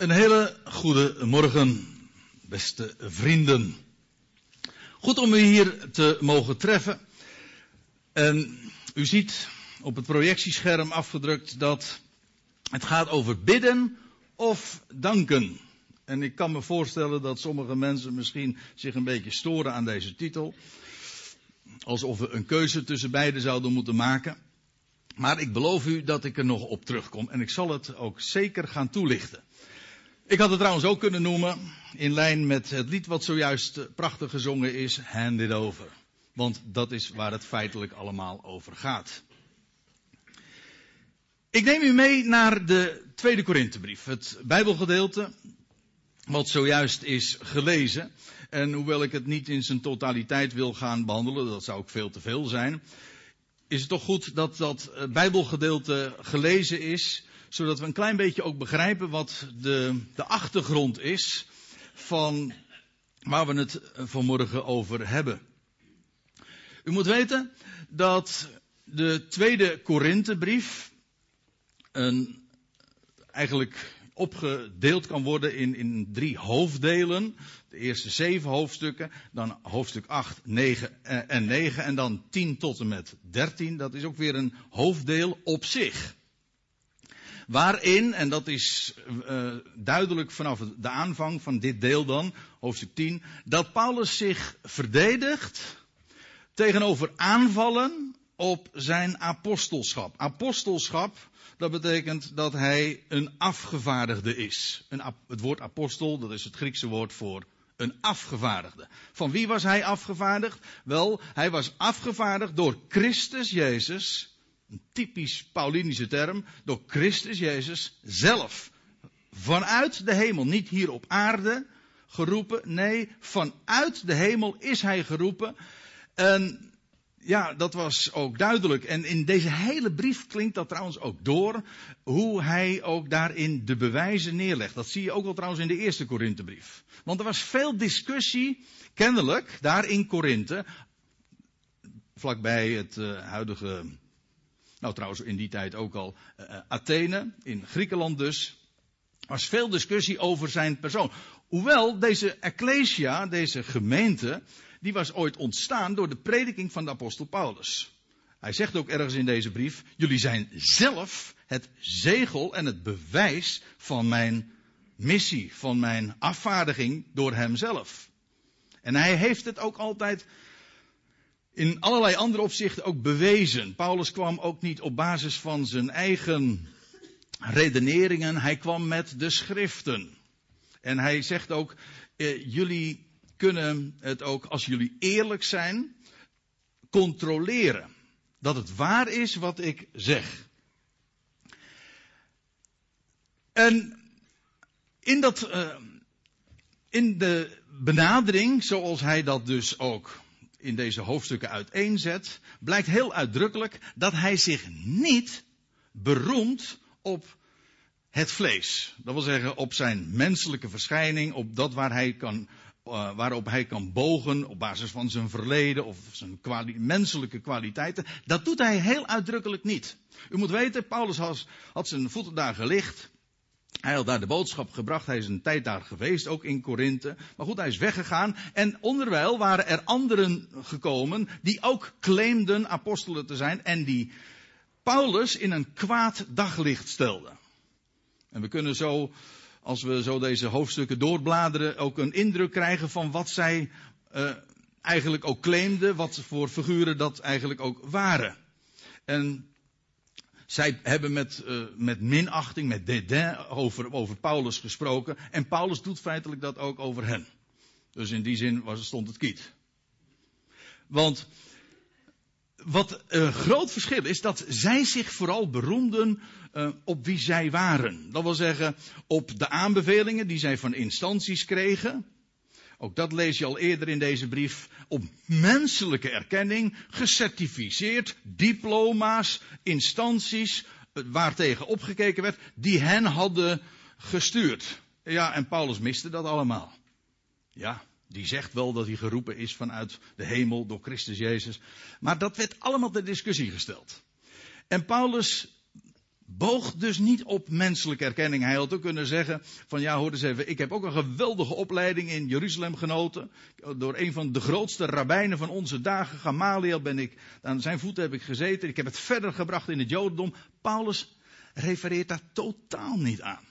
Een hele goede morgen, beste vrienden. Goed om u hier te mogen treffen. En u ziet op het projectiescherm afgedrukt dat het gaat over bidden of danken. En ik kan me voorstellen dat sommige mensen misschien zich een beetje storen aan deze titel. Alsof we een keuze tussen beide zouden moeten maken. Maar ik beloof u dat ik er nog op terugkom en ik zal het ook zeker gaan toelichten. Ik had het trouwens ook kunnen noemen, in lijn met het lied wat zojuist prachtig gezongen is, Hand It Over. Want dat is waar het feitelijk allemaal over gaat. Ik neem u mee naar de tweede Korinthebrief, het Bijbelgedeelte wat zojuist is gelezen. En hoewel ik het niet in zijn totaliteit wil gaan behandelen, dat zou ook veel te veel zijn, is het toch goed dat dat Bijbelgedeelte gelezen is, zodat we een klein beetje ook begrijpen wat de, de achtergrond is van waar we het vanmorgen over hebben. U moet weten dat de tweede Korinthebrief een eigenlijk opgedeeld kan worden in, in drie hoofddelen. De eerste zeven hoofdstukken, dan hoofdstuk 8, 9 en 9 en dan 10 tot en met 13. Dat is ook weer een hoofddeel op zich. Waarin, en dat is uh, duidelijk vanaf de aanvang van dit deel dan, hoofdstuk 10, dat Paulus zich verdedigt tegenover aanvallen op zijn apostelschap. Apostelschap, dat betekent dat hij een afgevaardigde is. Een, het woord apostel, dat is het Griekse woord voor een afgevaardigde. Van wie was hij afgevaardigd? Wel, hij was afgevaardigd door Christus Jezus, een typisch Paulinische term, door Christus Jezus zelf. Vanuit de hemel, niet hier op aarde geroepen, nee, vanuit de hemel is hij geroepen. En ja, dat was ook duidelijk. En in deze hele brief klinkt dat trouwens ook door. Hoe hij ook daarin de bewijzen neerlegt. Dat zie je ook wel trouwens in de eerste Korinthebrief. Want er was veel discussie, kennelijk, daar in Korinthe. Vlakbij het uh, huidige, nou trouwens in die tijd ook al, uh, Athene, in Griekenland dus. Was veel discussie over zijn persoon. Hoewel deze ecclesia, deze gemeente, die was ooit ontstaan door de prediking van de apostel Paulus. Hij zegt ook ergens in deze brief, jullie zijn zelf het zegel en het bewijs van mijn missie, van mijn afvaardiging door hemzelf. En hij heeft het ook altijd in allerlei andere opzichten ook bewezen. Paulus kwam ook niet op basis van zijn eigen redeneringen, hij kwam met de schriften. En hij zegt ook, eh, jullie kunnen het ook, als jullie eerlijk zijn, controleren. Dat het waar is wat ik zeg. En in dat, uh, in de benadering, zoals hij dat dus ook in deze hoofdstukken uiteenzet, blijkt heel uitdrukkelijk dat hij zich niet beroemt op het vlees. Dat wil zeggen op zijn menselijke verschijning, op dat waar hij kan uh, waarop hij kan bogen op basis van zijn verleden of zijn menselijke kwaliteiten. Dat doet hij heel uitdrukkelijk niet. U moet weten, Paulus had zijn voeten daar gelicht. Hij had daar de boodschap gebracht. Hij is een tijd daar geweest, ook in Korinthe. Maar goed, hij is weggegaan. En onderwijl waren er anderen gekomen die ook claimden apostelen te zijn en die Paulus in een kwaad daglicht stelden. En we kunnen zo als we zo deze hoofdstukken doorbladeren, ook een indruk krijgen van wat zij uh, eigenlijk ook claimden, wat voor figuren dat eigenlijk ook waren. En zij hebben met, uh, met minachting, met dédain over, over Paulus gesproken. En Paulus doet feitelijk dat ook over hen. Dus in die zin was, stond het kiet. Want wat een groot verschil is dat zij zich vooral beroemden uh, op wie zij waren. Dat wil zeggen op de aanbevelingen die zij van instanties kregen. Ook dat lees je al eerder in deze brief. Op menselijke erkenning, gecertificeerd, diploma's, instanties uh, waartegen opgekeken werd, die hen hadden gestuurd. Ja, en Paulus miste dat allemaal. Ja, die zegt wel dat hij geroepen is vanuit de hemel door Christus Jezus. Maar dat werd allemaal ter discussie gesteld. En Paulus boog dus niet op menselijke erkenning. Hij had ook kunnen zeggen van ja hoor eens even, ik heb ook een geweldige opleiding in Jeruzalem genoten. Door een van de grootste rabbijnen van onze dagen, Gamaliel, ben ik, aan zijn voeten heb ik gezeten. Ik heb het verder gebracht in het Jodendom. Paulus refereert daar totaal niet aan.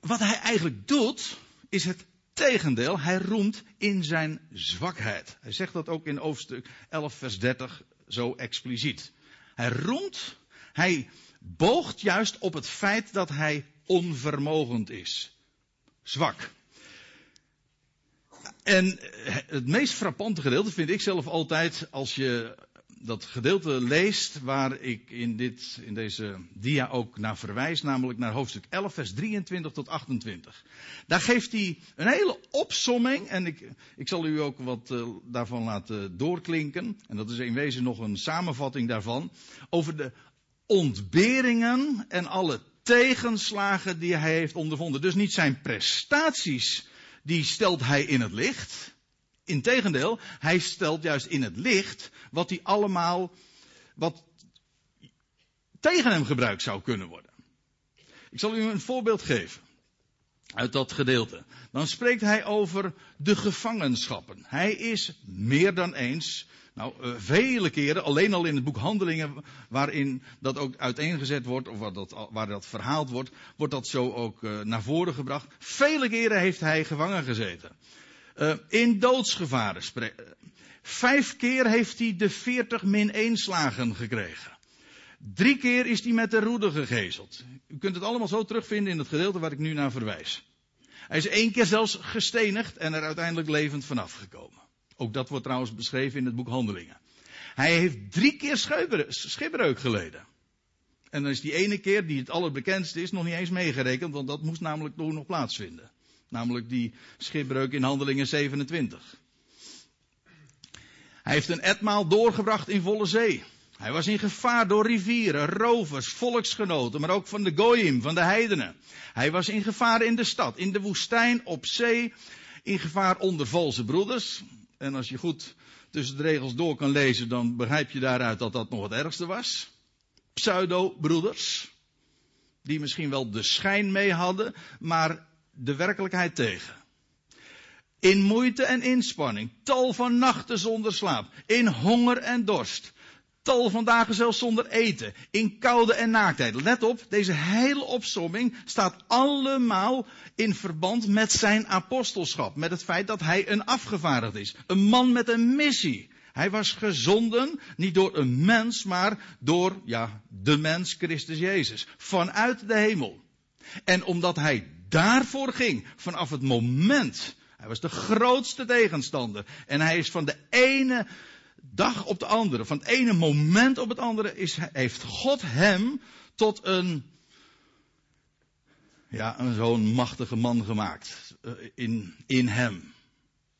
Wat hij eigenlijk doet, is het tegendeel. Hij roemt in zijn zwakheid. Hij zegt dat ook in hoofdstuk 11 vers 30 zo expliciet. Hij roemt hij boogt juist op het feit dat hij onvermogend is. Zwak. En het meest frappante gedeelte vind ik zelf altijd als je dat gedeelte leest waar ik in, dit, in deze dia ook naar verwijs, namelijk naar hoofdstuk 11, vers 23 tot 28. Daar geeft hij een hele opsomming en ik, ik zal u ook wat uh, daarvan laten doorklinken. En dat is in wezen nog een samenvatting daarvan. Over de ontberingen en alle tegenslagen die hij heeft ondervonden. Dus niet zijn prestaties, die stelt hij in het licht. Integendeel, hij stelt juist in het licht wat hij allemaal, wat tegen hem gebruikt zou kunnen worden. Ik zal u een voorbeeld geven uit dat gedeelte. Dan spreekt hij over de gevangenschappen. Hij is meer dan eens nou, uh, vele keren, alleen al in het boek Handelingen, waarin dat ook uiteengezet wordt, of waar dat, waar dat verhaald wordt, wordt dat zo ook uh, naar voren gebracht. Vele keren heeft hij gevangen gezeten. Uh, in doodsgevaren. Vijf keer heeft hij de 40 min 1 slagen gekregen. Drie keer is hij met de roede gegezeld. U kunt het allemaal zo terugvinden in het gedeelte waar ik nu naar verwijs. Hij is één keer zelfs gestenigd en er uiteindelijk levend vanaf gekomen. Ook dat wordt trouwens beschreven in het boek Handelingen. Hij heeft drie keer schipbreuk geleden. En dan is die ene keer, die het allerbekendste is, nog niet eens meegerekend, want dat moest namelijk toen nog plaatsvinden. Namelijk die schipbreuk in Handelingen 27. Hij heeft een etmaal doorgebracht in volle zee. Hij was in gevaar door rivieren, rovers, volksgenoten, maar ook van de Goyim, van de heidenen. Hij was in gevaar in de stad, in de woestijn, op zee, in gevaar onder valse broeders. En als je goed tussen de regels door kan lezen, dan begrijp je daaruit dat dat nog het ergste was. Pseudo-broeders. Die misschien wel de schijn mee hadden, maar de werkelijkheid tegen. In moeite en inspanning, tal van nachten zonder slaap, in honger en dorst, tal van dagen zelfs zonder eten, in koude en naaktheid. Let op, deze hele opsomming staat allemaal in verband met zijn apostelschap. Met het feit dat hij een afgevaardigd is. Een man met een missie. Hij was gezonden, niet door een mens, maar door, ja, de mens Christus Jezus. Vanuit de hemel. En omdat hij daarvoor ging, vanaf het moment, hij was de grootste tegenstander. En hij is van de ene dag op de andere, van het ene moment op het andere, is, heeft God hem tot een ja, zo'n machtige man gemaakt. Uh, in, in hem.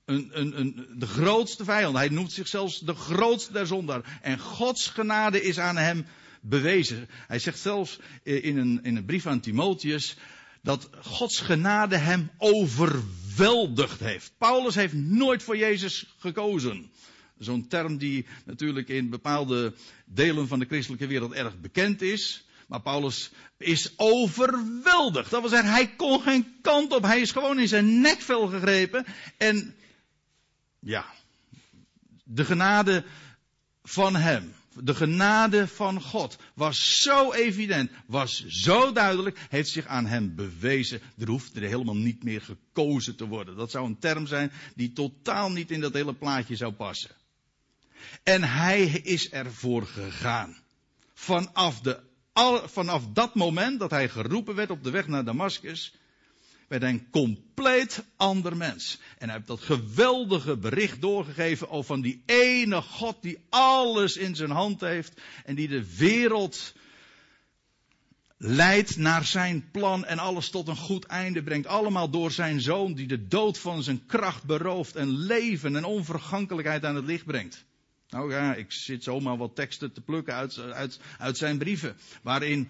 Een, een, een, de grootste vijand. Hij noemt zich zelfs de grootste der zondaar. En Gods genade is aan hem bewezen. Hij zegt zelfs in een, in een brief aan Timotheus dat Gods genade hem overweldigd heeft. Paulus heeft nooit voor Jezus gekozen. Zo'n term die natuurlijk in bepaalde delen van de christelijke wereld erg bekend is. Maar Paulus is overweldigd. Dat wil zeggen, hij kon geen kant op. Hij is gewoon in zijn nekvel gegrepen. En ja, de genade van hem, de genade van God was zo evident, was zo duidelijk, heeft zich aan hem bewezen. Er hoeft er helemaal niet meer gekozen te worden. Dat zou een term zijn die totaal niet in dat hele plaatje zou passen. En hij is ervoor gegaan. Vanaf de vanaf dat moment dat hij geroepen werd op de weg naar Damascus, werd hij een compleet ander mens. En hij heeft dat geweldige bericht doorgegeven over van die ene God die alles in zijn hand heeft en die de wereld leidt naar zijn plan en alles tot een goed einde brengt. Allemaal door zijn zoon die de dood van zijn kracht berooft en leven en onvergankelijkheid aan het licht brengt. Nou ja, ik zit zomaar wat teksten te plukken uit, uit, uit zijn brieven. Waarin,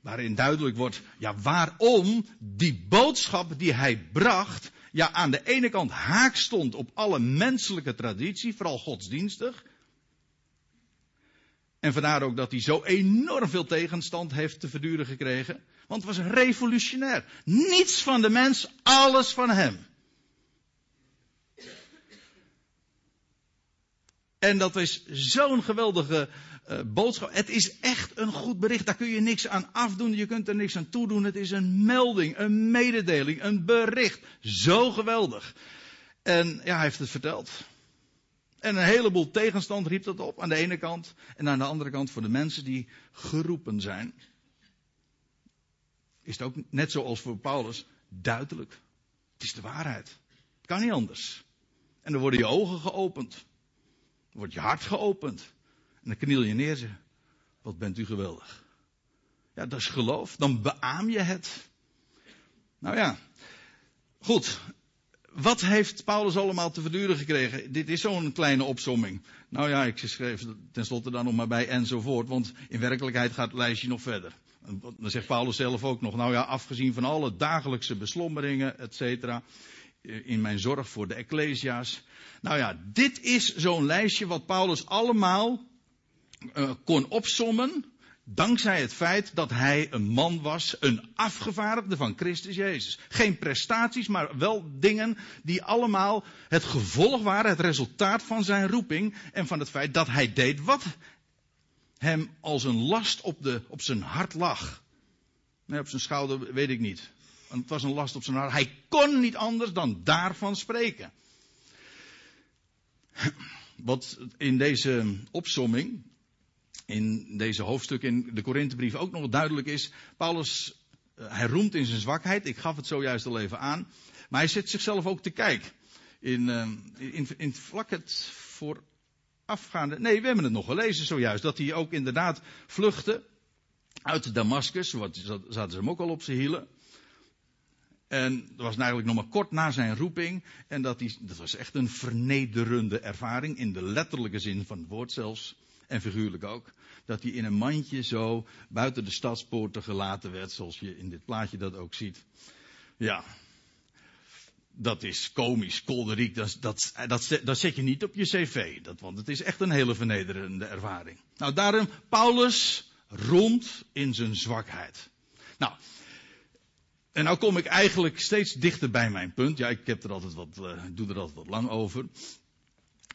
waarin duidelijk wordt, ja, waarom die boodschap die hij bracht, ja, aan de ene kant haak stond op alle menselijke traditie, vooral godsdienstig. En vandaar ook dat hij zo enorm veel tegenstand heeft te verduren gekregen. Want het was revolutionair. Niets van de mens, alles van hem. En dat is zo'n geweldige uh, boodschap. Het is echt een goed bericht. Daar kun je niks aan afdoen. Je kunt er niks aan toedoen. Het is een melding, een mededeling, een bericht. Zo geweldig. En ja, hij heeft het verteld. En een heleboel tegenstand riep dat op aan de ene kant. En aan de andere kant voor de mensen die geroepen zijn. Is het ook net zoals voor Paulus duidelijk. Het is de waarheid. Het kan niet anders. En dan worden je ogen geopend. Wordt je hart geopend. En dan kniel je neer en wat bent u geweldig. Ja, dat is geloof. Dan beaam je het. Nou ja. Goed. Wat heeft Paulus allemaal te verduren gekregen? Dit is zo'n kleine opsomming. Nou ja, ik schreef tenslotte dan nog maar bij enzovoort. Want in werkelijkheid gaat het lijstje nog verder. Dan zegt Paulus zelf ook nog, nou ja, afgezien van alle dagelijkse beslommeringen, et cetera. In mijn zorg voor de Ecclesia's. Nou ja, dit is zo'n lijstje wat Paulus allemaal uh, kon opsommen. Dankzij het feit dat hij een man was, een afgevaardigde van Christus Jezus. Geen prestaties, maar wel dingen die allemaal het gevolg waren, het resultaat van zijn roeping en van het feit dat hij deed wat hem als een last op, de, op zijn hart lag. Nee, op zijn schouder weet ik niet. Want het was een last op zijn hart. Hij kon niet anders dan daarvan spreken. Wat in deze opsomming in deze hoofdstuk in de Korinthebrief ook nog duidelijk is. Paulus, eh, hij roemt in zijn zwakheid. Ik gaf het zojuist al even aan. Maar hij zet zichzelf ook te kijk. In, uh, in, in vlak het voorafgaande. Nee, we hebben het nog gelezen zojuist. Dat hij ook inderdaad vluchtte uit Damascus. Zaten ze hem ook al op zijn hielen. En dat was eigenlijk nog maar kort na zijn roeping. En dat, dat was echt een vernederende ervaring. In de letterlijke zin van het woord zelfs en figuurlijk ook, dat hij in een mandje zo buiten de stadspoorten gelaten werd, zoals je in dit plaatje dat ook ziet. Ja, dat is komisch, kolderiek, dat, dat, dat, dat zet je niet op je cv, dat, want het is echt een hele vernederende ervaring. Nou, daarom, Paulus rond in zijn zwakheid. Nou, en nou kom ik eigenlijk steeds dichter bij mijn punt. Ja, ik heb er altijd wat, uh, doe er altijd wat lang over.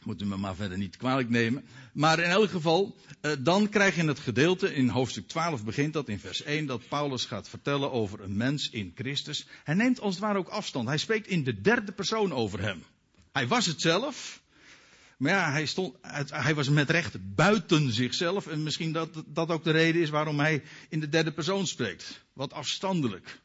Moet u me maar verder niet kwalijk nemen. Maar in elk geval, eh, dan krijg je het gedeelte, in hoofdstuk 12 begint dat in vers 1, dat Paulus gaat vertellen over een mens in Christus. Hij neemt als het ware ook afstand. Hij spreekt in de derde persoon over hem. Hij was het zelf, maar ja, hij, stond, hij was met recht buiten zichzelf. En misschien dat dat ook de reden is waarom hij in de derde persoon spreekt. Wat afstandelijk.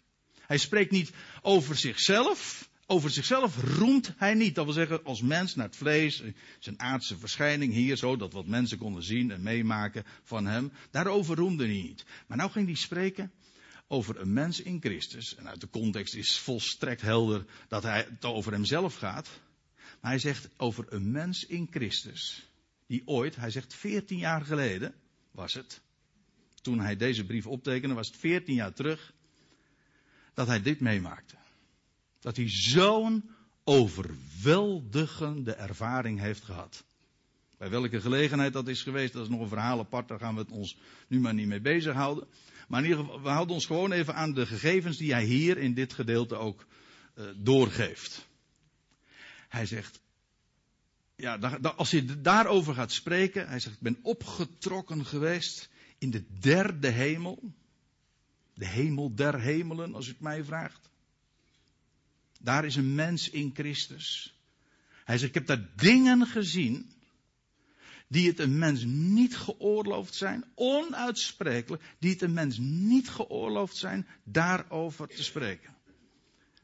Hij spreekt niet over zichzelf, over zichzelf roemt hij niet. Dat wil zeggen, als mens naar het vlees, zijn aardse verschijning hier zo, dat wat mensen konden zien en meemaken van hem. Daarover roemde hij niet. Maar nou ging hij spreken over een mens in Christus. En uit de context is volstrekt helder dat hij het over hemzelf gaat. Maar hij zegt over een mens in Christus. Die ooit, hij zegt 14 jaar geleden was het. Toen hij deze brief optekende, was het 14 jaar terug. Dat hij dit meemaakte. Dat hij zo'n overweldigende ervaring heeft gehad. Bij welke gelegenheid dat is geweest, dat is nog een verhaal apart, daar gaan we het ons nu maar niet mee bezighouden. Maar in ieder geval, we houden ons gewoon even aan de gegevens die hij hier in dit gedeelte ook uh, doorgeeft. Hij zegt, ja, als hij daarover gaat spreken, hij zegt, ik ben opgetrokken geweest in de derde hemel. De hemel der hemelen, als u het mij vraagt. Daar is een mens in Christus. Hij zegt, ik heb daar dingen gezien die het een mens niet geoorloofd zijn, onuitsprekelijk, die het een mens niet geoorloofd zijn daarover te spreken.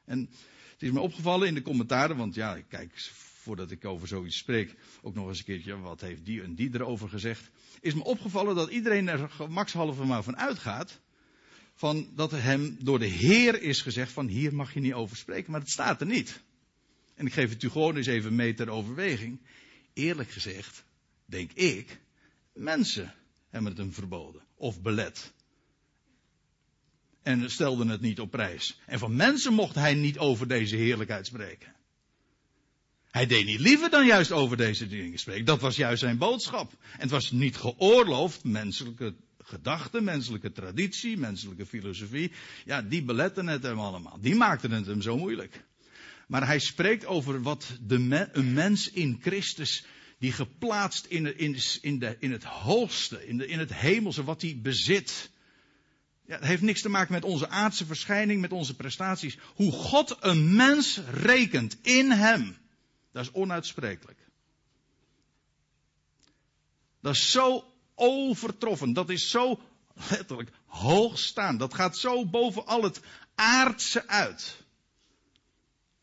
En het is me opgevallen in de commentaren, want ja, kijk voordat ik over zoiets spreek ook nog eens een keertje, wat heeft die en die erover gezegd. Is me opgevallen dat iedereen er gemakshalve maar van uitgaat van dat hem door de Heer is gezegd van hier mag je niet over spreken, maar het staat er niet. En ik geef het u gewoon eens even mee ter overweging. Eerlijk gezegd, denk ik, mensen hebben het hem verboden of belet. En stelden het niet op prijs. En van mensen mocht hij niet over deze heerlijkheid spreken. Hij deed niet liever dan juist over deze dingen spreken. Dat was juist zijn boodschap. En het was niet geoorloofd menselijke gedachten, menselijke traditie, menselijke filosofie. Ja, die beletten het hem allemaal. Die maakten het hem zo moeilijk. Maar hij spreekt over wat de een mens in Christus, die geplaatst in, in, in, de, in het hoogste, in, de, in het hemelse, wat hij bezit. Ja, het heeft niks te maken met onze aardse verschijning, met onze prestaties. Hoe God een mens rekent in hem, dat is onuitsprekelijk. Dat is zo overtroffen. Dat is zo letterlijk hoog staan. Dat gaat zo boven al het aardse uit.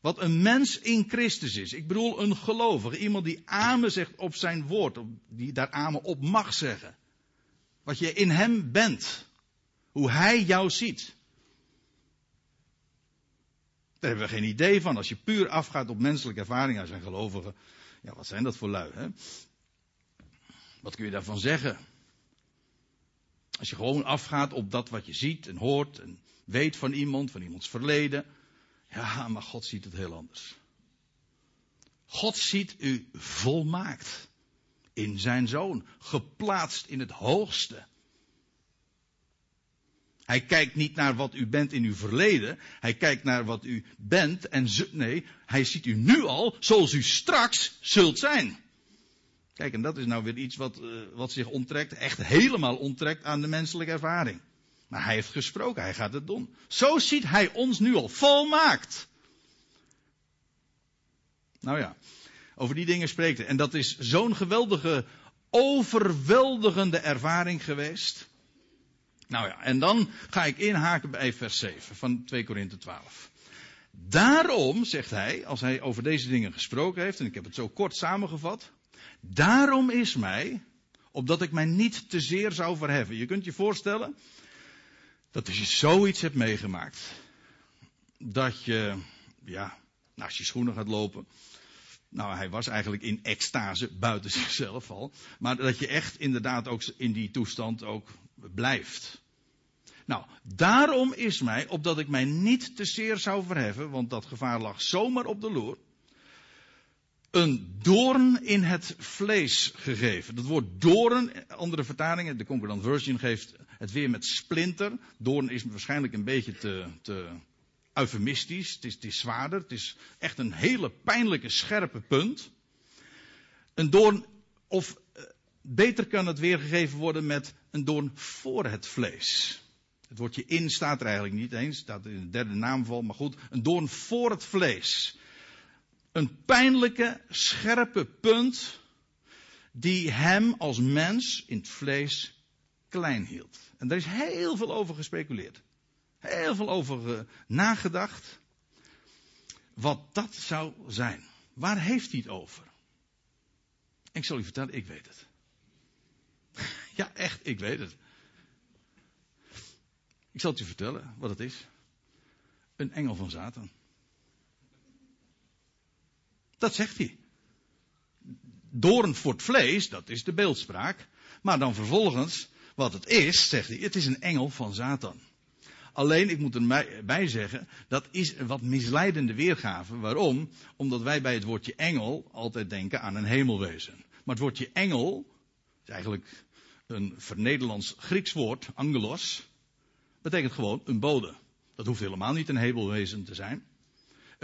Wat een mens in Christus is. Ik bedoel een gelovige. Iemand die amen zegt op zijn woord. Die daar amen op mag zeggen. Wat je in hem bent. Hoe hij jou ziet. Daar hebben we geen idee van. Als je puur afgaat op menselijke ervaringen als een gelovige. Ja, wat zijn dat voor lui, hè? Wat kun je daarvan zeggen? Als je gewoon afgaat op dat wat je ziet en hoort en weet van iemand, van iemands verleden. Ja, maar God ziet het heel anders. God ziet u volmaakt in zijn zoon, geplaatst in het hoogste. Hij kijkt niet naar wat u bent in uw verleden. Hij kijkt naar wat u bent en nee, hij ziet u nu al zoals u straks zult zijn. Kijk, en dat is nou weer iets wat, uh, wat zich onttrekt, echt helemaal onttrekt aan de menselijke ervaring. Maar hij heeft gesproken, hij gaat het doen. Zo ziet hij ons nu al volmaakt. Nou ja, over die dingen spreekt hij. En dat is zo'n geweldige, overweldigende ervaring geweest. Nou ja, en dan ga ik inhaken bij vers 7 van 2 Korinthe 12. Daarom, zegt hij, als hij over deze dingen gesproken heeft, en ik heb het zo kort samengevat. Daarom is mij, opdat ik mij niet te zeer zou verheffen. Je kunt je voorstellen dat als je zoiets hebt meegemaakt, dat je, ja, naast je schoenen gaat lopen. Nou, hij was eigenlijk in extase buiten zichzelf al. Maar dat je echt inderdaad ook in die toestand ook blijft. Nou, daarom is mij, opdat ik mij niet te zeer zou verheffen, want dat gevaar lag zomaar op de loer een doorn in het vlees gegeven. Dat woord doorn, andere vertalingen, de Concordant Version geeft het weer met splinter. Doorn is waarschijnlijk een beetje te, te eufemistisch. Het is, het is zwaarder. Het is echt een hele pijnlijke, scherpe punt. Een doorn, of eh, beter kan het weergegeven worden met een doorn voor het vlees. Het woordje in staat er eigenlijk niet eens, staat in de derde naamval, maar goed, een doorn voor het vlees een pijnlijke, scherpe punt die hem als mens in het vlees klein hield. En daar is heel veel over gespeculeerd. Heel veel over uh, nagedacht. Wat dat zou zijn. Waar heeft hij het over? Ik zal u vertellen, ik weet het. ja, echt, ik weet het. Ik zal het u vertellen wat het is. Een engel van Satan. Dat zegt hij. Doorn voor het vlees, dat is de beeldspraak. Maar dan vervolgens, wat het is, zegt hij, het is een engel van Satan. Alleen, ik moet erbij zeggen, dat is een wat misleidende weergave. Waarom? Omdat wij bij het woordje engel altijd denken aan een hemelwezen. Maar het woordje engel, is eigenlijk een vernederlands Grieks woord, angelos, betekent gewoon een bode. Dat hoeft helemaal niet een hemelwezen te zijn.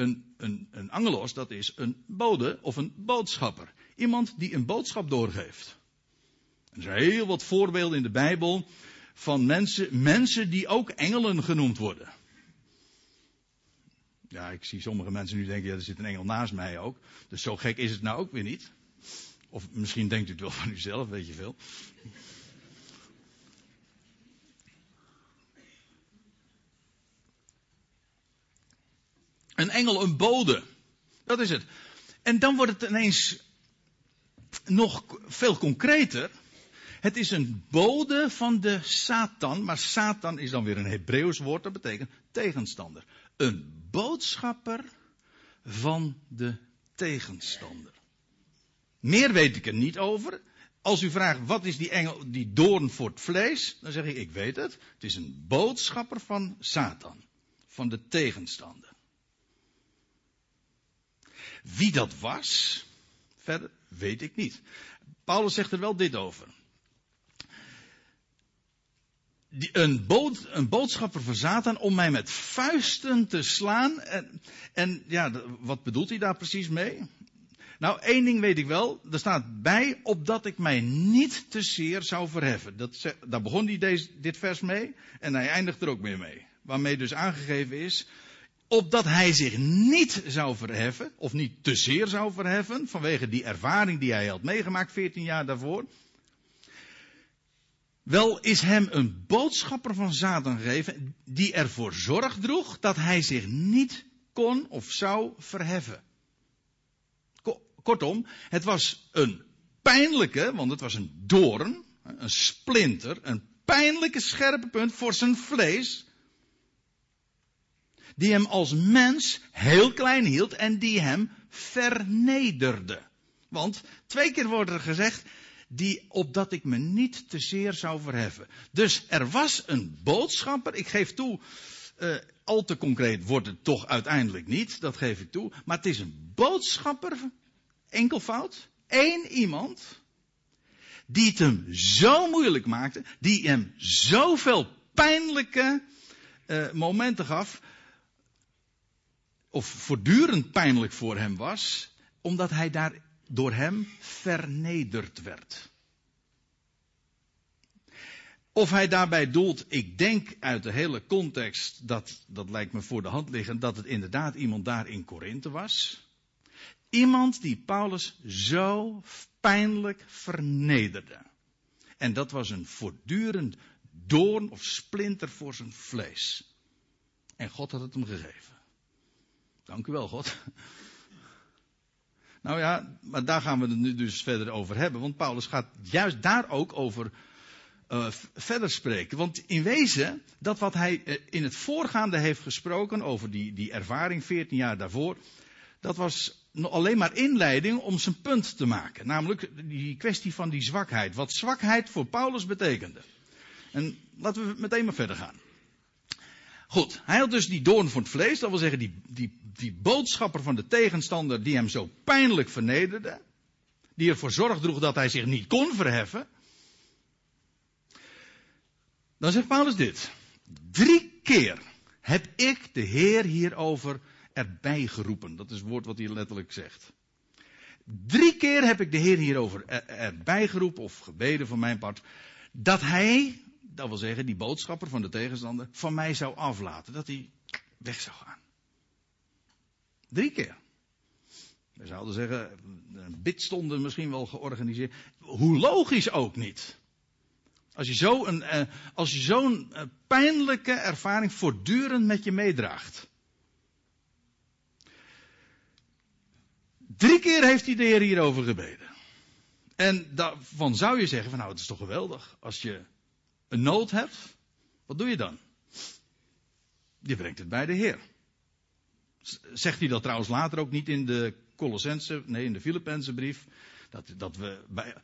Een, een, een angelos, dat is een bode of een boodschapper. Iemand die een boodschap doorgeeft. Er zijn heel wat voorbeelden in de Bijbel van mensen, mensen die ook engelen genoemd worden. Ja, ik zie sommige mensen nu denken, ja, er zit een engel naast mij ook. Dus zo gek is het nou ook weer niet. Of misschien denkt u het wel van uzelf, weet je veel. Een engel, een bode. Dat is het. En dan wordt het ineens nog veel concreter. Het is een bode van de Satan, maar Satan is dan weer een Hebreeuws woord, dat betekent tegenstander. Een boodschapper van de tegenstander. Meer weet ik er niet over. Als u vraagt wat is die engel, die doorn voor het vlees, dan zeg ik ik weet het. Het is een boodschapper van Satan, van de tegenstander. Wie dat was, verder weet ik niet. Paulus zegt er wel dit over. Die, een, bood, een, boodschapper van Satan om mij met vuisten te slaan. En, en ja, wat bedoelt hij daar precies mee? Nou, één ding weet ik wel. Er staat bij, opdat ik mij niet te zeer zou verheffen. Dat, daar begon hij deze, dit vers mee. En hij eindigt er ook weer mee. Waarmee dus aangegeven is, opdat hij zich niet zou verheffen, of niet te zeer zou verheffen, vanwege die ervaring die hij had meegemaakt 14 jaar daarvoor. Wel is hem een boodschapper van Satan gegeven, die ervoor zorg droeg dat hij zich niet kon of zou verheffen. Kortom, het was een pijnlijke, want het was een doorn, een splinter, een pijnlijke scherpe punt voor zijn vlees, die hem als mens heel klein hield en die hem vernederde. Want twee keer wordt er gezegd, die opdat ik me niet te zeer zou verheffen. Dus er was een boodschapper, ik geef toe, uh, al te concreet wordt het toch uiteindelijk niet, dat geef ik toe, maar het is een boodschapper, enkelvoud, één iemand, die het hem zo moeilijk maakte, die hem zoveel pijnlijke uh, momenten gaf, of voortdurend pijnlijk voor hem was, omdat hij daar door hem vernederd werd. Of hij daarbij doelt, ik denk uit de hele context, dat, dat lijkt me voor de hand liggen, dat het inderdaad iemand daar in Korinthe was. Iemand die Paulus zo pijnlijk vernederde. En dat was een voortdurend doorn of splinter voor zijn vlees. En God had het hem gegeven. Dank u wel, God. Nou ja, maar daar gaan we het nu dus verder over hebben. Want Paulus gaat juist daar ook over uh, verder spreken. Want in wezen, dat wat hij uh, in het voorgaande heeft gesproken over die, die ervaring 14 jaar daarvoor. Dat was alleen maar inleiding om zijn punt te maken. Namelijk die kwestie van die zwakheid. Wat zwakheid voor Paulus betekende. En laten we meteen maar verder gaan. Goed, hij had dus die doorn voor het vlees, dat wil zeggen die, die, die boodschapper van de tegenstander die hem zo pijnlijk vernederde. Die ervoor zorg droeg dat hij zich niet kon verheffen. Dan zegt Paulus dit. Drie keer heb ik de Heer hierover erbij geroepen. Dat is het woord wat hij letterlijk zegt. Drie keer heb ik de Heer hierover erbij geroepen of gebeden van mijn part. Dat hij dat wil zeggen die boodschapper van de tegenstander, van mij zou aflaten. Dat hij weg zou gaan. Drie keer. We zouden zeggen, een bidstonde misschien wel georganiseerd. Hoe logisch ook niet. Als je zo'n eh, als je zo'n eh, pijnlijke ervaring voortdurend met je meedraagt. Drie keer heeft hij de Heer hierover gebeden. En daarvan zou je zeggen van nou het is toch geweldig als je een nood hebt, wat doe je dan? Je brengt het bij de Heer. Zegt hij dat trouwens later ook niet in de Colossense, nee, in de Filippense brief, dat, dat, we bij,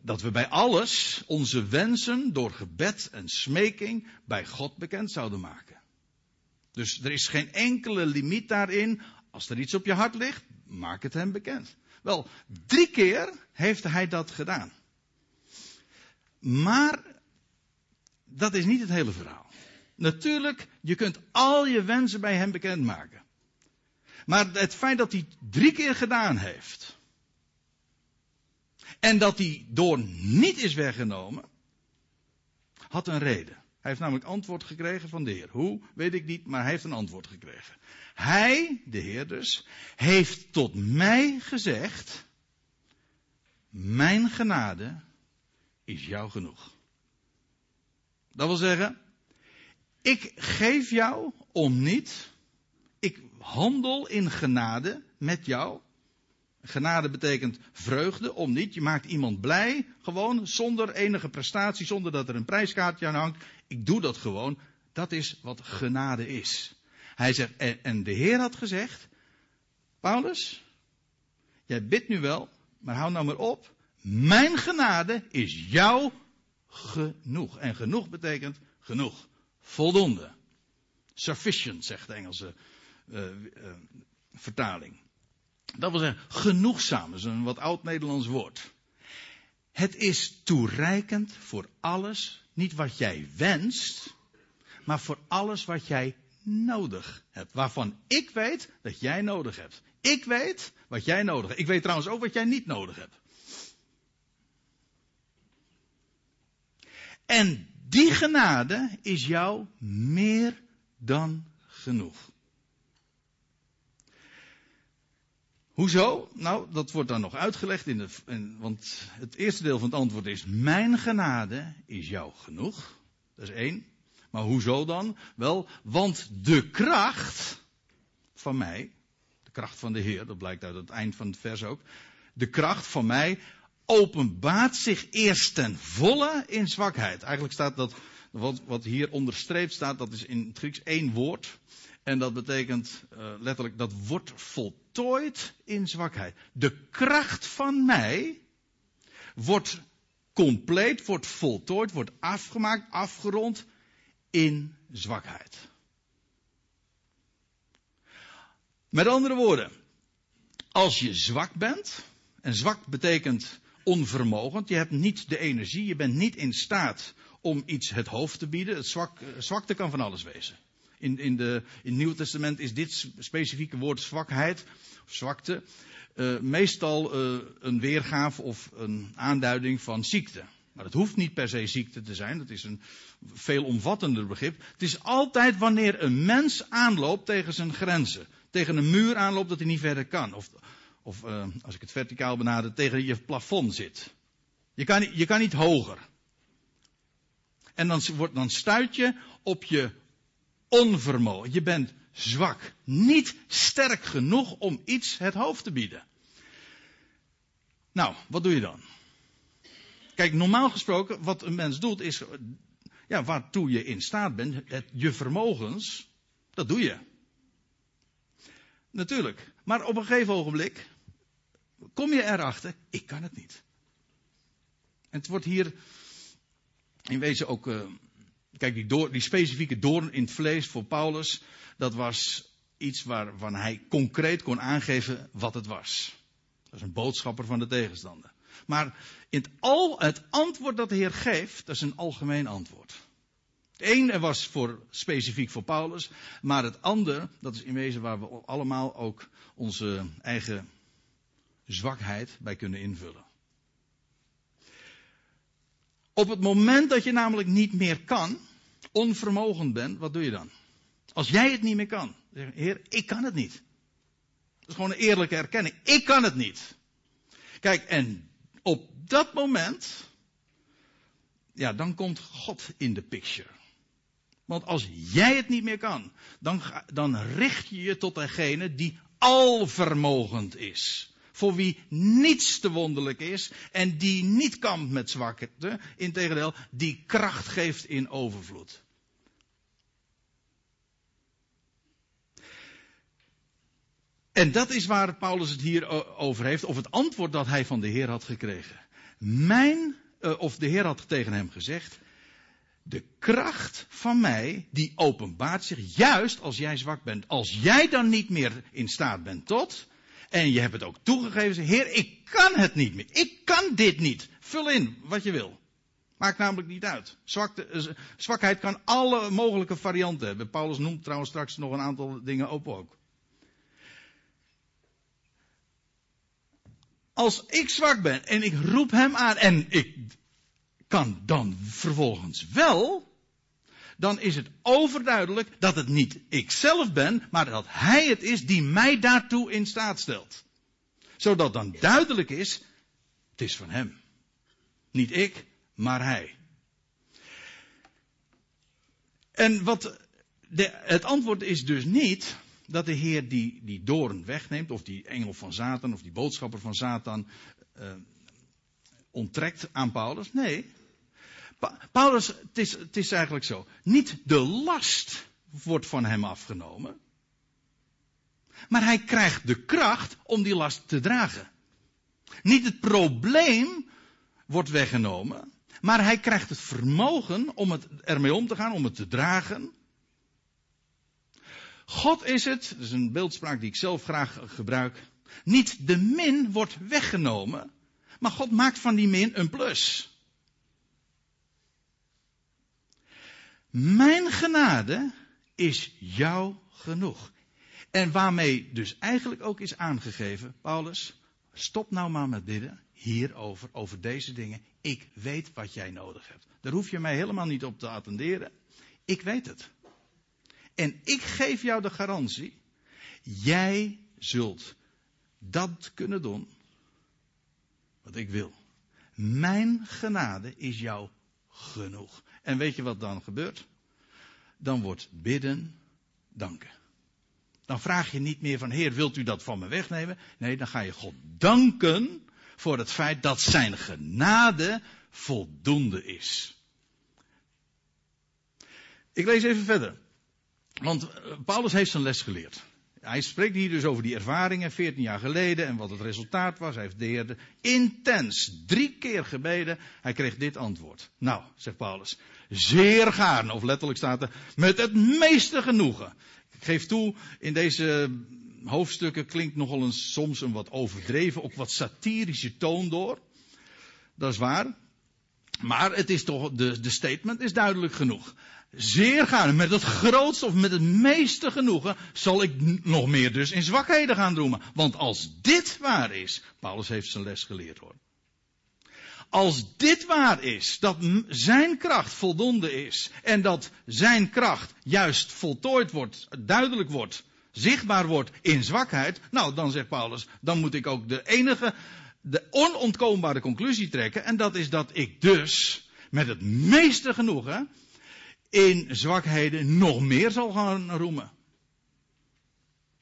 dat we bij alles onze wensen door gebed en smeking bij God bekend zouden maken. Dus er is geen enkele limiet daarin. Als er iets op je hart ligt, maak het hem bekend. Wel, drie keer heeft hij dat gedaan. Maar dat is niet het hele verhaal. Natuurlijk, je kunt al je wensen bij hem bekendmaken. Maar het feit dat hij drie keer gedaan heeft. En dat hij door niet is weggenomen. Had een reden. Hij heeft namelijk antwoord gekregen van de Heer. Hoe, weet ik niet, maar hij heeft een antwoord gekregen. Hij, de Heer dus, heeft tot mij gezegd. Mijn genade is jou genoeg. Dat wil zeggen, ik geef jou om niet. Ik handel in genade met jou. Genade betekent vreugde om niet. Je maakt iemand blij, gewoon, zonder enige prestatie, zonder dat er een prijskaartje aan hangt. Ik doe dat gewoon. Dat is wat genade is. Hij zegt, en, de Heer had gezegd, Paulus, jij bidt nu wel, maar hou nou maar op. Mijn genade is jouw genoeg. En genoeg betekent genoeg. Voldoende. Sufficient, zegt de Engelse uh, uh, vertaling. Dat wil zeggen, genoegzaam, is een wat oud-Nederlands woord. Het is toereikend voor alles, niet wat jij wenst, maar voor alles wat jij nodig hebt. Waarvan ik weet dat jij nodig hebt. Ik weet wat jij nodig hebt. Ik weet trouwens ook wat jij niet nodig hebt. En die genade is jou meer dan genoeg. Hoezo? Nou, dat wordt dan nog uitgelegd in de, want het eerste deel van het antwoord is: Mijn genade is jou genoeg. Dat is één. Maar hoezo dan? Wel, want de kracht van mij, de kracht van de Heer, dat blijkt uit het eind van het vers ook. De kracht van mij openbaart zich eerst ten volle in zwakheid. Eigenlijk staat dat, wat, wat hier onderstreept staat, dat is in het Grieks één woord. En dat betekent uh, letterlijk, dat wordt voltooid in zwakheid. De kracht van mij wordt compleet, wordt voltooid, wordt afgemaakt, afgerond in zwakheid. Met andere woorden, als je zwak bent, en zwak betekent onvermogend, je hebt niet de energie, je bent niet in staat om iets het hoofd te bieden. Het zwak, zwakte kan van alles wezen. In, in, de, in het Nieuwe Testament is dit specifieke woord zwakheid, of zwakte, uh, meestal uh, een weergave of een aanduiding van ziekte. Maar het hoeft niet per se ziekte te zijn, dat is een veel omvattender begrip. Het is altijd wanneer een mens aanloopt tegen zijn grenzen. Tegen een muur aanloopt dat hij niet verder kan. Of, of uh, als ik het verticaal benader, tegen je plafond zit. Je kan, je kan niet hoger. En dan, dan stuit je op je onvermogen. Je bent zwak. Niet sterk genoeg om iets het hoofd te bieden. Nou, wat doe je dan? Kijk, normaal gesproken, wat een mens doet, is. Ja, waartoe je in staat bent, je vermogens, dat doe je. Natuurlijk. Maar op een gegeven ogenblik kom je erachter, ik kan het niet. En het wordt hier in wezen ook. Uh, kijk, die, door, die specifieke doorn in het vlees voor Paulus, dat was iets waarvan hij concreet kon aangeven wat het was. Dat is een boodschapper van de tegenstander. Maar in het, al, het antwoord dat de Heer geeft, dat is een algemeen antwoord. Het ene was voor, specifiek voor Paulus, maar het andere, dat is in wezen waar we allemaal ook onze eigen zwakheid bij kunnen invullen. Op het moment dat je namelijk niet meer kan, onvermogend bent, wat doe je dan? Als jij het niet meer kan, zeg Heer, ik kan het niet. Dat is gewoon een eerlijke erkenning. Ik kan het niet. Kijk, en op dat moment, ja, dan komt God in de picture. Want als jij het niet meer kan, dan, dan richt je je tot degene die alvermogend is. Voor wie niets te wonderlijk is en die niet kampt met zwakte, integendeel, die kracht geeft in overvloed. En dat is waar Paulus het hier over heeft, of het antwoord dat hij van de Heer had gekregen. Mijn, uh, of de Heer had tegen hem gezegd, de kracht van mij, die openbaart zich juist als jij zwak bent. Als jij dan niet meer in staat bent tot, en je hebt het ook toegegeven, Heer, ik kan het niet meer. Ik kan dit niet. Vul in wat je wil. Maakt namelijk niet uit. Zwakte, uh, zwakheid kan alle mogelijke varianten hebben. Paulus noemt trouwens straks nog een aantal dingen op ook. Als ik zwak ben en ik roep hem aan en ik kan dan vervolgens wel, dan is het overduidelijk dat het niet ikzelf ben, maar dat hij het is die mij daartoe in staat stelt. Zodat dan duidelijk is, het is van hem. Niet ik, maar hij. En wat de, het antwoord is dus niet, dat de Heer die, die doorn wegneemt, of die engel van Satan, of die boodschapper van Satan, uh, onttrekt aan Paulus. Nee. Pa Paulus, het is, het is eigenlijk zo. Niet de last wordt van hem afgenomen. Maar hij krijgt de kracht om die last te dragen. Niet het probleem wordt weggenomen, maar hij krijgt het vermogen om het ermee om te gaan, om het te dragen. God is het, dat is een beeldspraak die ik zelf graag gebruik. Niet de min wordt weggenomen, maar God maakt van die min een plus. Mijn genade is jou genoeg. En waarmee dus eigenlijk ook is aangegeven, Paulus, stop nou maar met bidden hierover, over deze dingen. Ik weet wat jij nodig hebt. Daar hoef je mij helemaal niet op te attenderen. Ik weet het. En ik geef jou de garantie, jij zult dat kunnen doen wat ik wil. Mijn genade is jou genoeg. En weet je wat dan gebeurt? Dan wordt bidden danken. Dan vraag je niet meer van Heer, wilt u dat van me wegnemen? Nee, dan ga je God danken voor het feit dat zijn genade voldoende is. Ik lees even verder. Want eh, Paulus heeft zijn les geleerd. Hij spreekt hier dus over die ervaringen 14 jaar geleden en wat het resultaat was. Hij heeft de Heer intens drie keer gebeden. Hij kreeg dit antwoord. Nou, zegt Paulus, zeer gaarne, of letterlijk staat er, met het meeste genoegen. Ik geef toe, in deze hoofdstukken klinkt nogal eens soms een wat overdreven, op wat satirische toon door. Dat is waar. Maar het is toch, de, de statement is duidelijk genoeg. Zeer gaarne, met het grootste of met het meeste genoegen, zal ik nog meer dus in zwakheden gaan roemen. Want als dit waar is, Paulus heeft zijn les geleerd hoor. Als dit waar is, dat zijn kracht voldoende is en dat zijn kracht juist voltooid wordt, duidelijk wordt, zichtbaar wordt in zwakheid, nou dan zegt Paulus, dan moet ik ook de enige, de onontkoombare conclusie trekken en dat is dat ik dus met het meeste genoegen in zwakheden nog meer zal gaan roemen.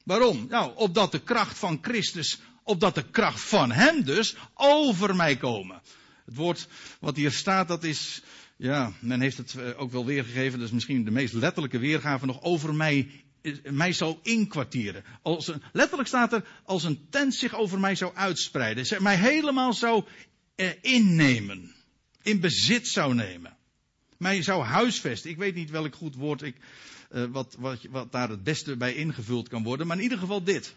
Waarom? Nou, opdat de kracht van Christus, opdat de kracht van Hem dus over mij komen. Het woord wat hier staat, dat is, ja, men heeft het eh, ook wel weergegeven, dat is misschien de meest letterlijke weergave nog, over mij, eh, mij zal inkwartieren. Als letterlijk staat er, als een tent zich over mij zou uitspreiden, mij helemaal zou eh, innemen, in bezit zou nemen. Mij zou huisvesten. Ik weet niet welk goed woord ik, uh, wat, wat, wat daar het beste bij ingevuld kan worden, maar in ieder geval dit.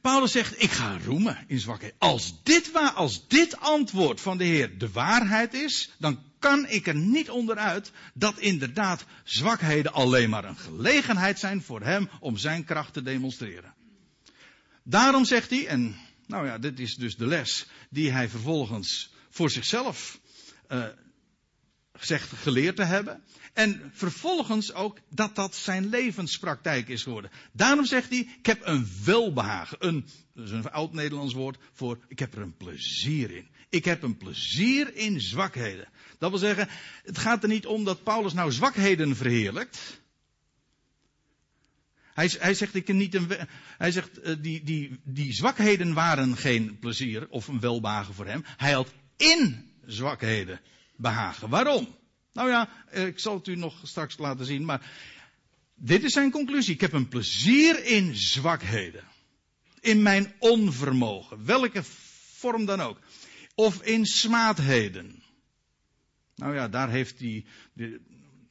Paulus zegt, ik ga roemen in zwakheid. Als dit, waar, als dit antwoord van de Heer de waarheid is, dan kan ik er niet onderuit dat inderdaad zwakheden alleen maar een gelegenheid zijn voor hem om zijn kracht te demonstreren. Daarom zegt hij, en nou ja, dit is dus de les die hij vervolgens voor zichzelf uh, geleerd te hebben. En vervolgens ook dat dat zijn levenspraktijk is geworden. Daarom zegt hij, ik heb een welbehagen. Een, dat is een oud Nederlands woord voor, ik heb er een plezier in. Ik heb een plezier in zwakheden. Dat wil zeggen, het gaat er niet om dat Paulus nou zwakheden verheerlijkt. Hij, hij zegt, ik niet een, hij zegt uh, die, die, die zwakheden waren geen plezier of een welbehagen voor hem. Hij had in zwakheden behagen. Waarom? Nou ja, eh, ik zal het u nog straks laten zien, maar dit is zijn conclusie. Ik heb een plezier in zwakheden. In mijn onvermogen, welke vorm dan ook. Of in smaadheden. Nou ja, daar heeft hij,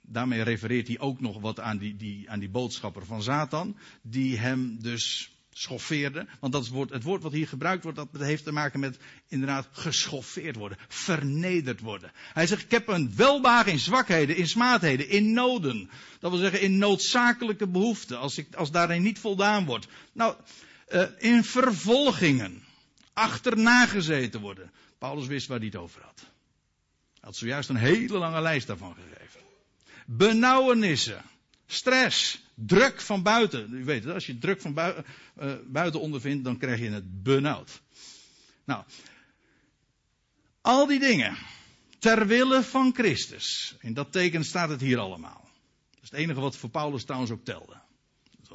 daarmee refereert hij ook nog wat aan die, die, aan die boodschapper van Satan, die hem dus schoffeerde. Want dat woord, het woord wat hier gebruikt wordt, dat heeft te maken met inderdaad geschoffeerd worden, vernederd worden. Hij zegt, ik heb een welbagen in zwakheden, in smaadheden, in noden. Dat wil zeggen in noodzakelijke behoeften, als, ik, als daarin niet voldaan wordt. Nou, uh, in vervolgingen, achterna gezeten worden. Paulus wist waar hij het over had. Hij had zojuist een hele lange lijst daarvan gegeven. Benauwenissen, stress, druk van buiten. U weet het, als je druk van uh, buiten ondervindt, dan krijg je het benauwd. Nou, al die dingen, ter wille van Christus. In dat teken staat het hier allemaal. Dat is het enige wat voor Paulus trouwens ook telde.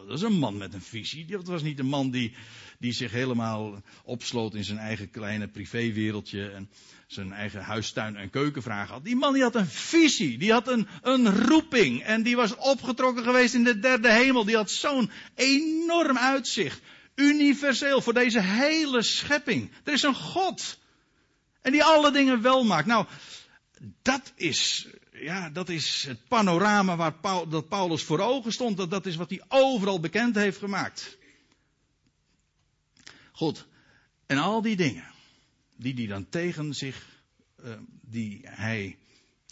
Dat is een man met een visie. Dat was niet een man die, die zich helemaal opsloot in zijn eigen kleine privéwereldje. En zijn eigen huistuin en keukenvragen had. Die man die had een visie, die had een, een roeping en die was opgetrokken geweest in de derde hemel. Die had zo'n enorm uitzicht, universeel voor deze hele schepping. Er is een God en die alle dingen wel maakt. Nou, dat is, ja, dat is het panorama waar dat Paulus voor ogen stond. Dat, dat is wat hij overal bekend heeft gemaakt. Goed. En al die dingen, die hij dan tegen zich, uh, die hij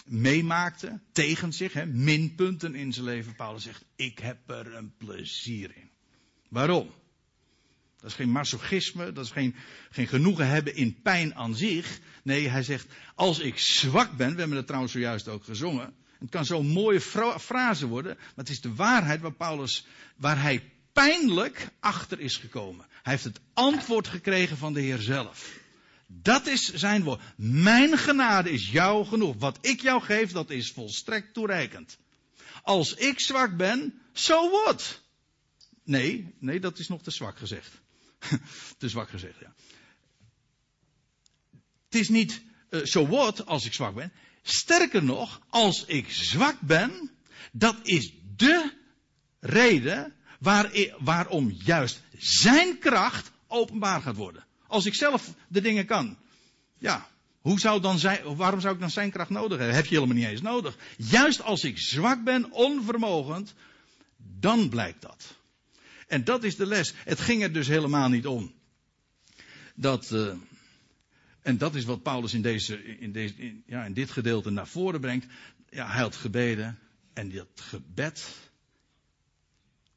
meemaakte, tegen zich, hè, minpunten in zijn leven. Paulus zegt, ik heb er een plezier in. Waarom? Dat is geen masochisme, dat is geen, geen genoegen hebben in pijn aan zich. Nee, hij zegt, als ik zwak ben, we hebben het trouwens zojuist ook gezongen. Het kan zo'n mooie frase worden, maar het is de waarheid waar Paulus, waar hij pijnlijk achter is gekomen. Hij heeft het antwoord gekregen van de Heer zelf. Dat is zijn woord. Mijn genade is jou genoeg. Wat ik jou geef, dat is volstrekt toereikend. Als ik zwak ben, zo so what? Nee, nee, dat is nog te zwak gezegd. te zwak gezegd, ja. Het is niet zo uh, so what als ik zwak ben. Sterker nog, als ik zwak ben, dat is de reden waar, waarom juist zijn kracht openbaar gaat worden. Als ik zelf de dingen kan. Ja, hoe zou dan zijn, waarom zou ik dan zijn kracht nodig hebben? Heb je helemaal niet eens nodig. Juist als ik zwak ben, onvermogend, dan blijkt dat. En dat is de les. Het ging er dus helemaal niet om. Dat, uh, en dat is wat Paulus in, deze, in, deze, ja, in dit gedeelte naar voren brengt. Ja, hij had gebeden. En dat gebed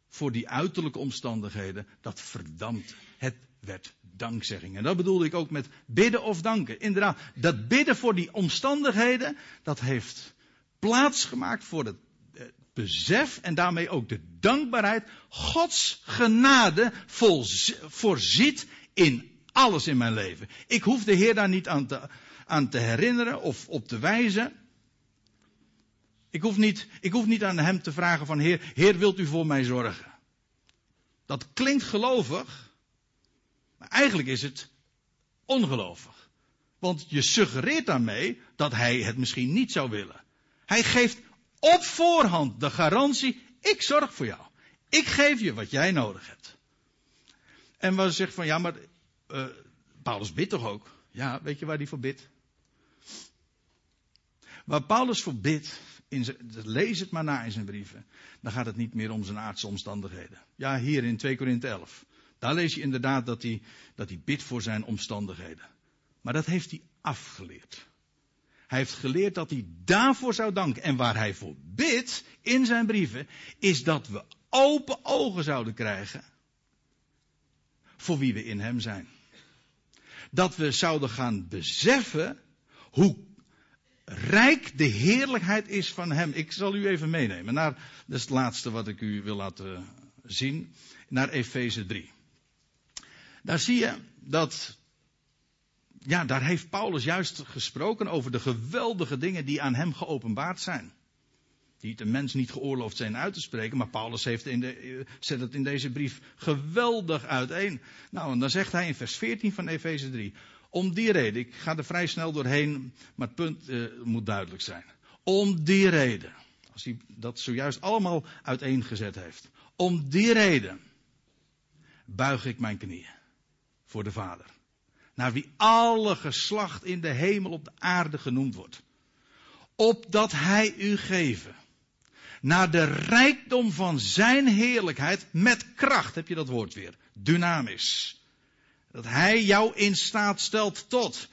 voor die uiterlijke omstandigheden, dat verdampt. Het werd dankzegging. En dat bedoelde ik ook met bidden of danken. Inderdaad, dat bidden voor die omstandigheden, dat heeft plaatsgemaakt voor het besef en daarmee ook de dankbaarheid. Gods genade voorziet in alles in mijn leven. Ik hoef de Heer daar niet aan te, aan te herinneren of op te wijzen. Ik hoef, niet, ik hoef niet aan hem te vragen van Heer, Heer wilt u voor mij zorgen? Dat klinkt gelovig, maar eigenlijk is het ongelovig. Want je suggereert daarmee dat hij het misschien niet zou willen. Hij geeft op voorhand de garantie, ik zorg voor jou. Ik geef je wat jij nodig hebt. En we zegt van ja, maar uh, Paulus bidt toch ook? Ja, weet je waar hij voor bidt? Waar Paulus voor bidt, in lees het maar na in zijn brieven. Dan gaat het niet meer om zijn aardse omstandigheden. Ja, hier in 2 Korinthe 11. Daar lees je inderdaad dat hij, dat hij bidt voor zijn omstandigheden. Maar dat heeft hij afgeleerd. Hij heeft geleerd dat hij daarvoor zou danken. En waar hij voor bidt in zijn brieven, is dat we open ogen zouden krijgen voor wie we in hem zijn. Dat we zouden gaan beseffen hoe rijk de heerlijkheid is van hem. Ik zal u even meenemen naar, dat is het laatste wat ik u wil laten zien, naar Efeze 3. Daar zie je dat, ja, daar heeft Paulus juist gesproken over de geweldige dingen die aan hem geopenbaard zijn. Die een mens niet geoorloofd zijn uit te spreken, maar Paulus heeft in de, zet het in deze brief geweldig uiteen. Nou, en dan zegt hij in vers 14 van Efeze 3. Om die reden, ik ga er vrij snel doorheen, maar het punt uh, moet duidelijk zijn. Om die reden, als hij dat zojuist allemaal uiteengezet heeft. Om die reden buig ik mijn knieën voor de Vader. Naar wie alle geslacht in de hemel op de aarde genoemd wordt. Opdat hij u geven. Naar de rijkdom van zijn heerlijkheid met kracht, heb je dat woord weer. Dynamisch dat Hij jou in staat stelt tot.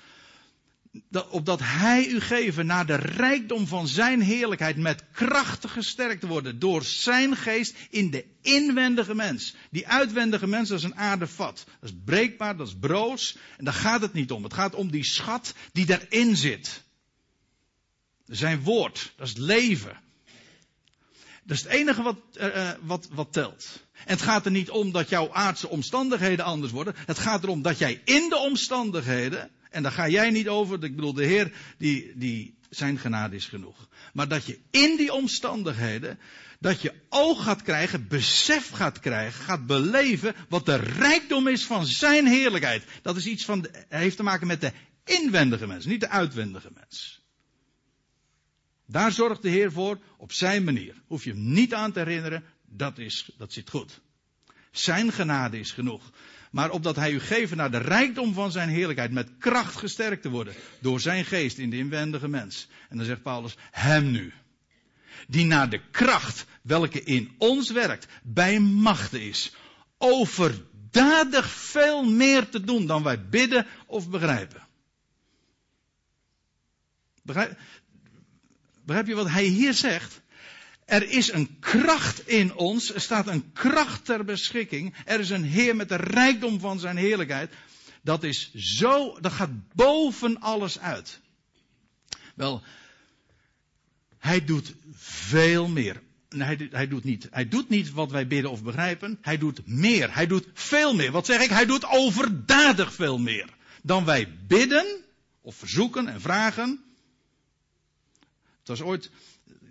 Dat, opdat Hij u geven naar de rijkdom van Zijn heerlijkheid met krachten gesterkt te worden door Zijn geest in de inwendige mens. Die uitwendige mens, dat is een aardevat. Dat is breekbaar, dat is broos. En daar gaat het niet om. Het gaat om die schat die daarin zit. Zijn woord, dat is het leven. Dat is het enige wat, uh, wat, wat telt. En het gaat er niet om dat jouw aardse omstandigheden anders worden. Het gaat erom dat jij in de omstandigheden, en daar ga jij niet over, ik bedoel de Heer, die, die, zijn genade is genoeg. Maar dat je in die omstandigheden, dat je oog gaat krijgen, besef gaat krijgen, gaat beleven wat de rijkdom is van zijn heerlijkheid. Dat is iets van, heeft te maken met de inwendige mens, niet de uitwendige mens. Daar zorgt de Heer voor op zijn manier. Hoef je hem niet aan te herinneren, dat, is, dat zit goed. Zijn genade is genoeg. Maar opdat hij u geven naar de rijkdom van zijn heerlijkheid met kracht gesterkt te worden door zijn geest in de inwendige mens. En dan zegt Paulus, hem nu. Die naar de kracht welke in ons werkt bij machten is. Over overdadig veel meer te doen dan wij bidden of begrijpen. Begrijp, begrijp je wat hij hier zegt? Er is een kracht in ons, er staat een kracht ter beschikking. Er is een Heer met de rijkdom van zijn heerlijkheid. Dat is zo, dat gaat boven alles uit. Wel, hij doet veel meer. Hij, hij, doet niet, hij doet niet wat wij bidden of begrijpen. Hij doet meer. Hij doet veel meer. Wat zeg ik? Hij doet overdadig veel meer. Dan wij bidden of verzoeken en vragen. Het was ooit,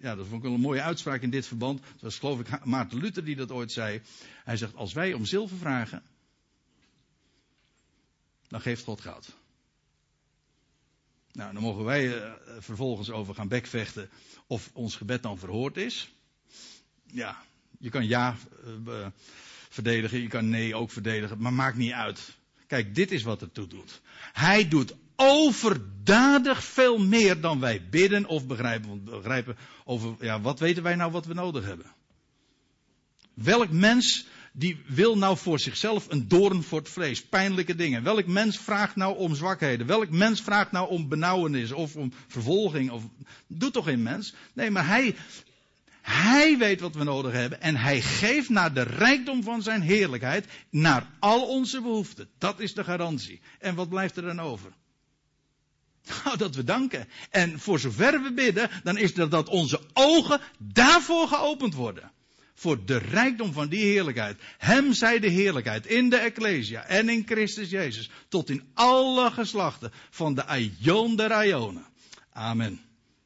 ja, dat vond ik wel een mooie uitspraak in dit verband. Het was geloof ik Maarten Luther die dat ooit zei. Hij zegt, als wij om zilver vragen, dan geeft God goud. Nou, dan mogen wij uh, vervolgens over gaan bekvechten of ons gebed dan verhoord is. Ja, je kan ja uh, verdedigen, je kan nee ook verdedigen, maar maakt niet uit. Kijk, dit is wat het toe doet. Hij doet overdadig veel meer dan wij bidden of begrijpen. begrijpen over, ja, wat weten wij nou wat we nodig hebben? Welk mens die wil nou voor zichzelf een doorn voor het vlees, pijnlijke dingen. Welk mens vraagt nou om zwakheden? Welk mens vraagt nou om benauwenis of om vervolging? Of, doet toch geen mens? Nee, maar hij, hij weet wat we nodig hebben en hij geeft naar de rijkdom van zijn heerlijkheid, naar al onze behoeften. Dat is de garantie. En wat blijft er dan over? Nou, dat we danken. En voor zover we bidden, dan is het dat onze ogen daarvoor geopend worden. Voor de rijkdom van die heerlijkheid. Hem zij de heerlijkheid in de Ecclesia en in Christus Jezus. Tot in alle geslachten van de Aion der Ionen. Amen.